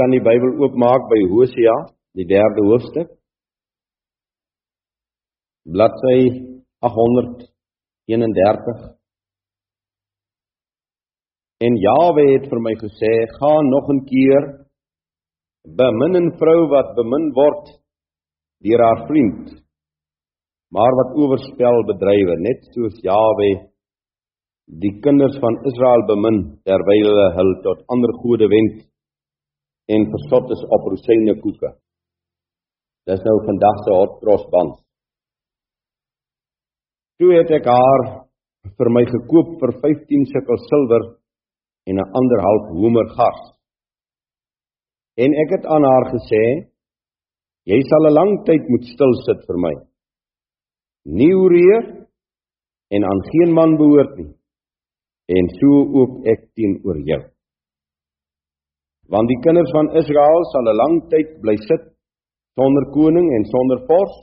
kan die Bybel oopmaak by Hosea, die 3de hoofstuk. Bladsy 831. En Jawe het vir my gesê: "Gaan nog 'n keer bemin 'n vrou wat bemin word deur haar vriend, maar wat oorspel bedrywe, net soos Jawe die kinders van Israel bemin terwyl hulle hul tot ander gode wend en versot is op rosyne koeke. Dis nou vandag se hot cross band. Toe het ek haar vir my gekoop vir 15 sikkel silwer en 'n ander half homer gars. En ek het aan haar gesê: "Jy sal 'n lang tyd moet stil sit vir my. Nie oorreer en aan geen man behoort nie. En so ook ek teenoor jou. Want die kinders van Israel sal 'n lang tyd bly sit sonder koning en sonder vors,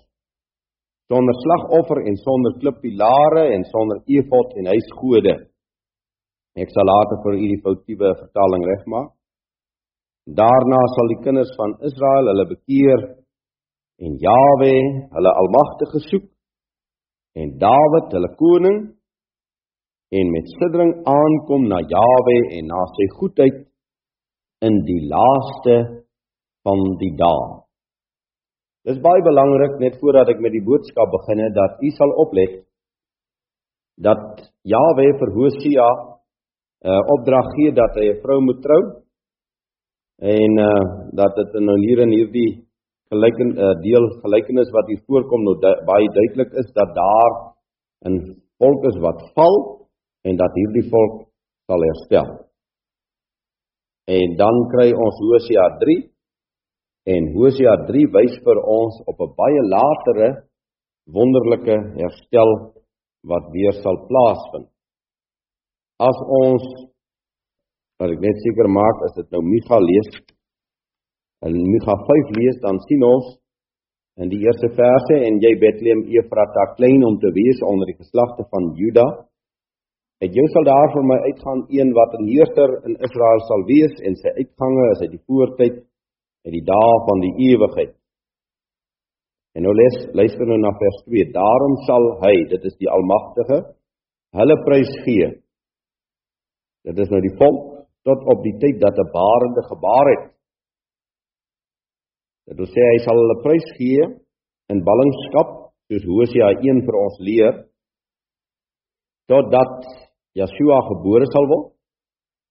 sonder slagoffer en sonder klippilare en sonder efod en huisgode." Ek sal later vir u die foutiewe vertaling regmaak. Daarna sal die kinders van Israel hulle bekeer en Jawe hulle almagtige soek en Dawid hulle koning en met siddering aankom na Jawe en na sy goedheid in die laaste van die dae. Dis baie belangrik net voordat ek met die boodskap begin dat u sal oplet dat Jawe vir Hosea 'n uh, opdrag gee dat hy 'n vrou moet trou en uh dat dit nou hier in hierdie gelyken uh, deel gelykenis wat hier voorkom nou du baie duidelik is dat daar 'n volk is wat val en dat hierdie volk sal herstel. En dan kry ons Hosea 3 en Hosea 3 wys vir ons op 'n baie latere wonderlike herstel wat weer sal plaasvind. As ons wat ek net seker maak as dit nou Micha lees en Micha 5 lees dan sien ons in die eerste verse en jy Bethlehem Efrata klein om te wees onder die geslagte van Juda het jy sal daar vir my uitgaan een wat 'n heerser in Israel sal wees en sy uitgange is uit die voortyd uit die dae van die ewigheid en nou lees luister nou na vers 2 daarom sal hy dit is die almagtige hulle prys gee. Dit is nou die volk tot op die tyd dat 'n barende gebaar het. Dit wil sê hy sal hulle prys gee in ballingskap soos Hosea 1 vir ons leer totdat Yeshua gebore sal word.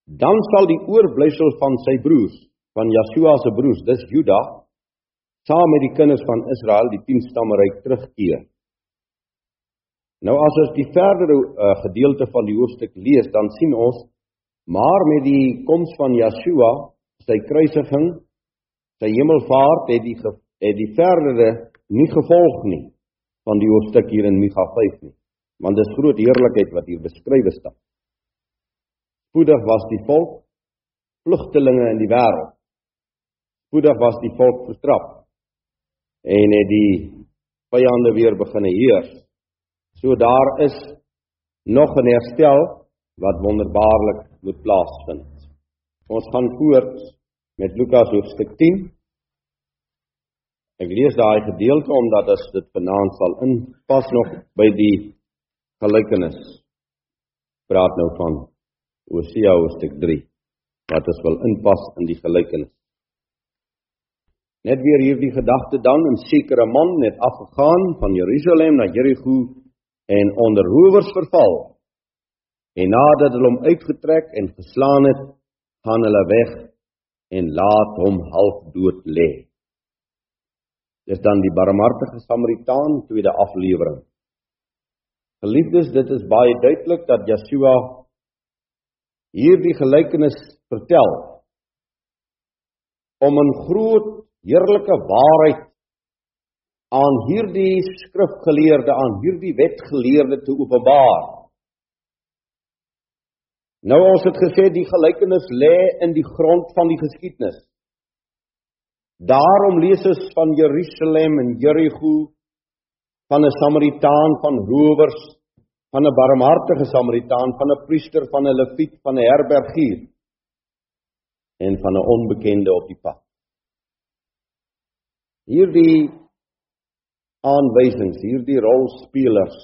Dan sal die oorblysel van sy broers, van Yeshua se broers, dis Juda, saam met die kinders van Israel die 10 stamme ryk terugkeer. Nou as ons die verdere uh, gedeelte van die hoofstuk lees, dan sien ons Maar met die koms van Yeshua, sy kruisiging, sy hemelvaart het die het die verdere nie gevolg nie van die hoofstuk hier in Micha 5 nie. Want dis groot heerlikheid wat hier beskryf staan. Spoedig was die volk vlugtelinge in die wêreld. Spoedig was die volk vertrap en het die vyande weer begine heers. So daar is nog 'n herstel wat wonderbaarlik moet plaasvind. Ons gaan voort met Lukas hoofstuk 10. Ek lees daai gedeelte omdat as dit vanaand sal inpas nog by die gelykenis. Praat nou van Hosea hoofstuk 3 wat ons wil inpas in die gelykenis. Net weer hierdie gedagte dan 'n sekere man het afgegaan van Jerusalem na Jerigo en onder rowers verval En nadat hulle hom uitgetrek en geslaan het, gaan hulle weg en laat hom half dood lê. Dis dan die barmhartige Samaritaan tweede aflewering. Geliefdes, dit is baie duidelik dat Yeshua hierdie gelykenis vertel om 'n groot heerlike waarheid aan hierdie skrifgeleerde, aan hierdie wetgeleerde te openbaar. Nou ons het gesê die gelykenis lê in die grond van die geskiedenis. Daarom lees ons van Jerusalem en Jerigo van 'n Samaritaan van rowers, van 'n barmhartige Samaritaan, van 'n priester, van 'n leviet, van 'n herbergier. en van 'n onbekende op die pad. Hierdie aanwysings, hierdie rolspelers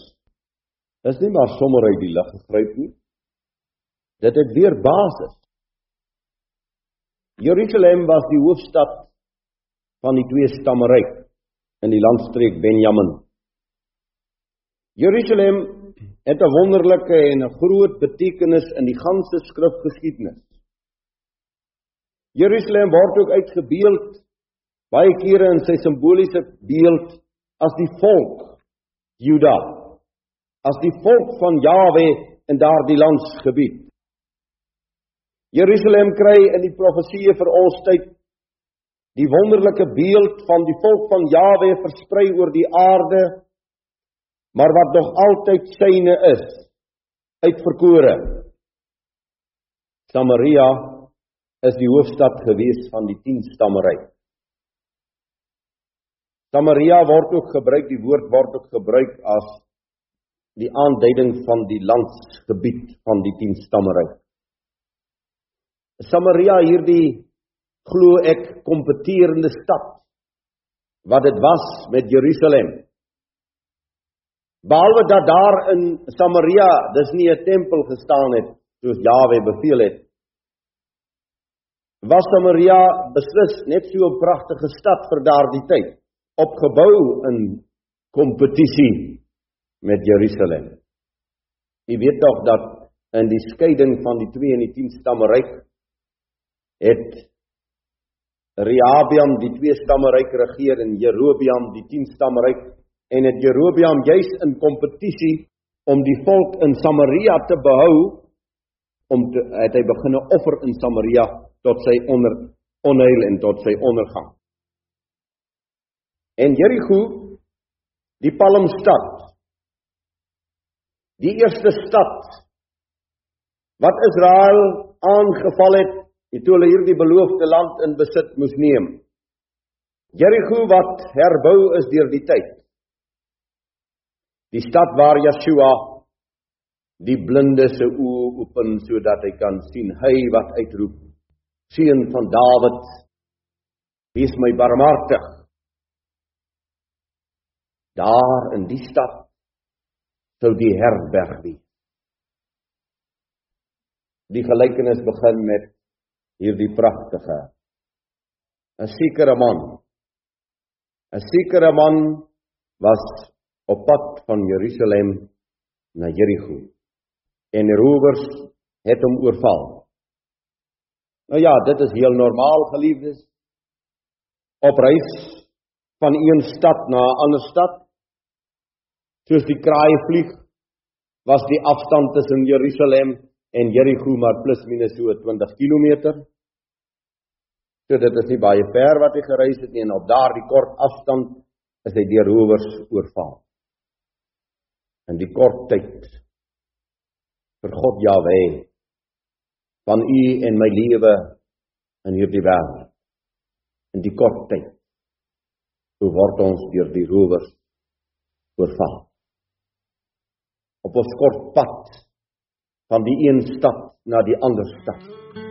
is nie maar sommer uit die lug gegryp nie. Dit het weer basis. Jerusalem was die hoofstad van die twee stamme ryk in die landstreek Benjamin. Jerusalem het 'n wonderlike en 'n groot betekenis in die ganse skrifgeskiedenis. Jerusalem word ook uitgebeeld baie kere in sy simboliese beeld as die volk Juda, as die volk van Jawe in daardie landsgebied. Jerusalem kry in die profeseë vir ons tyd die wonderlike beeld van die volk van Jawe versprei oor die aarde, maar wat nog altyd syne is, uitverkore. Samaria is die hoofstad gewees van die 10 stammeryk. Samaria word ook gebruik, die woord word ook gebruik as die aanduiding van die landsgebied van die 10 stammeryk. Samaria hierdie glo ek kompeterende stad wat dit was met Jerusalem. Behalwe dat daar in Samaria dis nie 'n tempel gestaan het soos Jawe beveel het. Was Samaria beslis net so 'n pragtige stad vir daardie tyd, opgebou in kompetisie met Jerusalem. Jy weet tog dat in die skeiding van die 2 en die 10 stamme ryk het Rehabiam die twee stamme ryk regeer en Jerobeam die 10 stamme ryk en het Jerobeam juis in kompetisie om die volk in Samaria te behou om te, het hy begine offer in Samaria tot sy onder onheil en tot sy ondergang. En Jericho die palmstad die eerste stad wat Israel aangeval het toe hulle hierdie beloofde land in besit moes neem. Jericho wat herbou is deur die tyd. Die stad waar Yeshua die blinde se oë open sodat hy kan sien, hy wat uitroep, seun van Dawid, wees my barmhartig. Daar in die stad sou die herberg wees. Die gelykenis begin met hierdie pragtige 'n sekere man 'n sekere man was op pad van Jerusalem na Jerigo en die rowers het hom oorval. Nou ja dit is heel normaal geliefdes. Op reis van een stad na 'n ander stad. Soos die kraai vlieg was die afstand tussen Jerusalem en Jerigo maar plus minus so 20 km So dit is nie baie ver wat hy gereis het nie en op daardie kort afstand is hy deur rowers oorval. In die kort tyd vir God Jahwe van u en my lewe in hierdie wêreld. In die kort tyd hoe word ons deur die rowers oorval. Op ons kort pad van die een stad na die ander stad.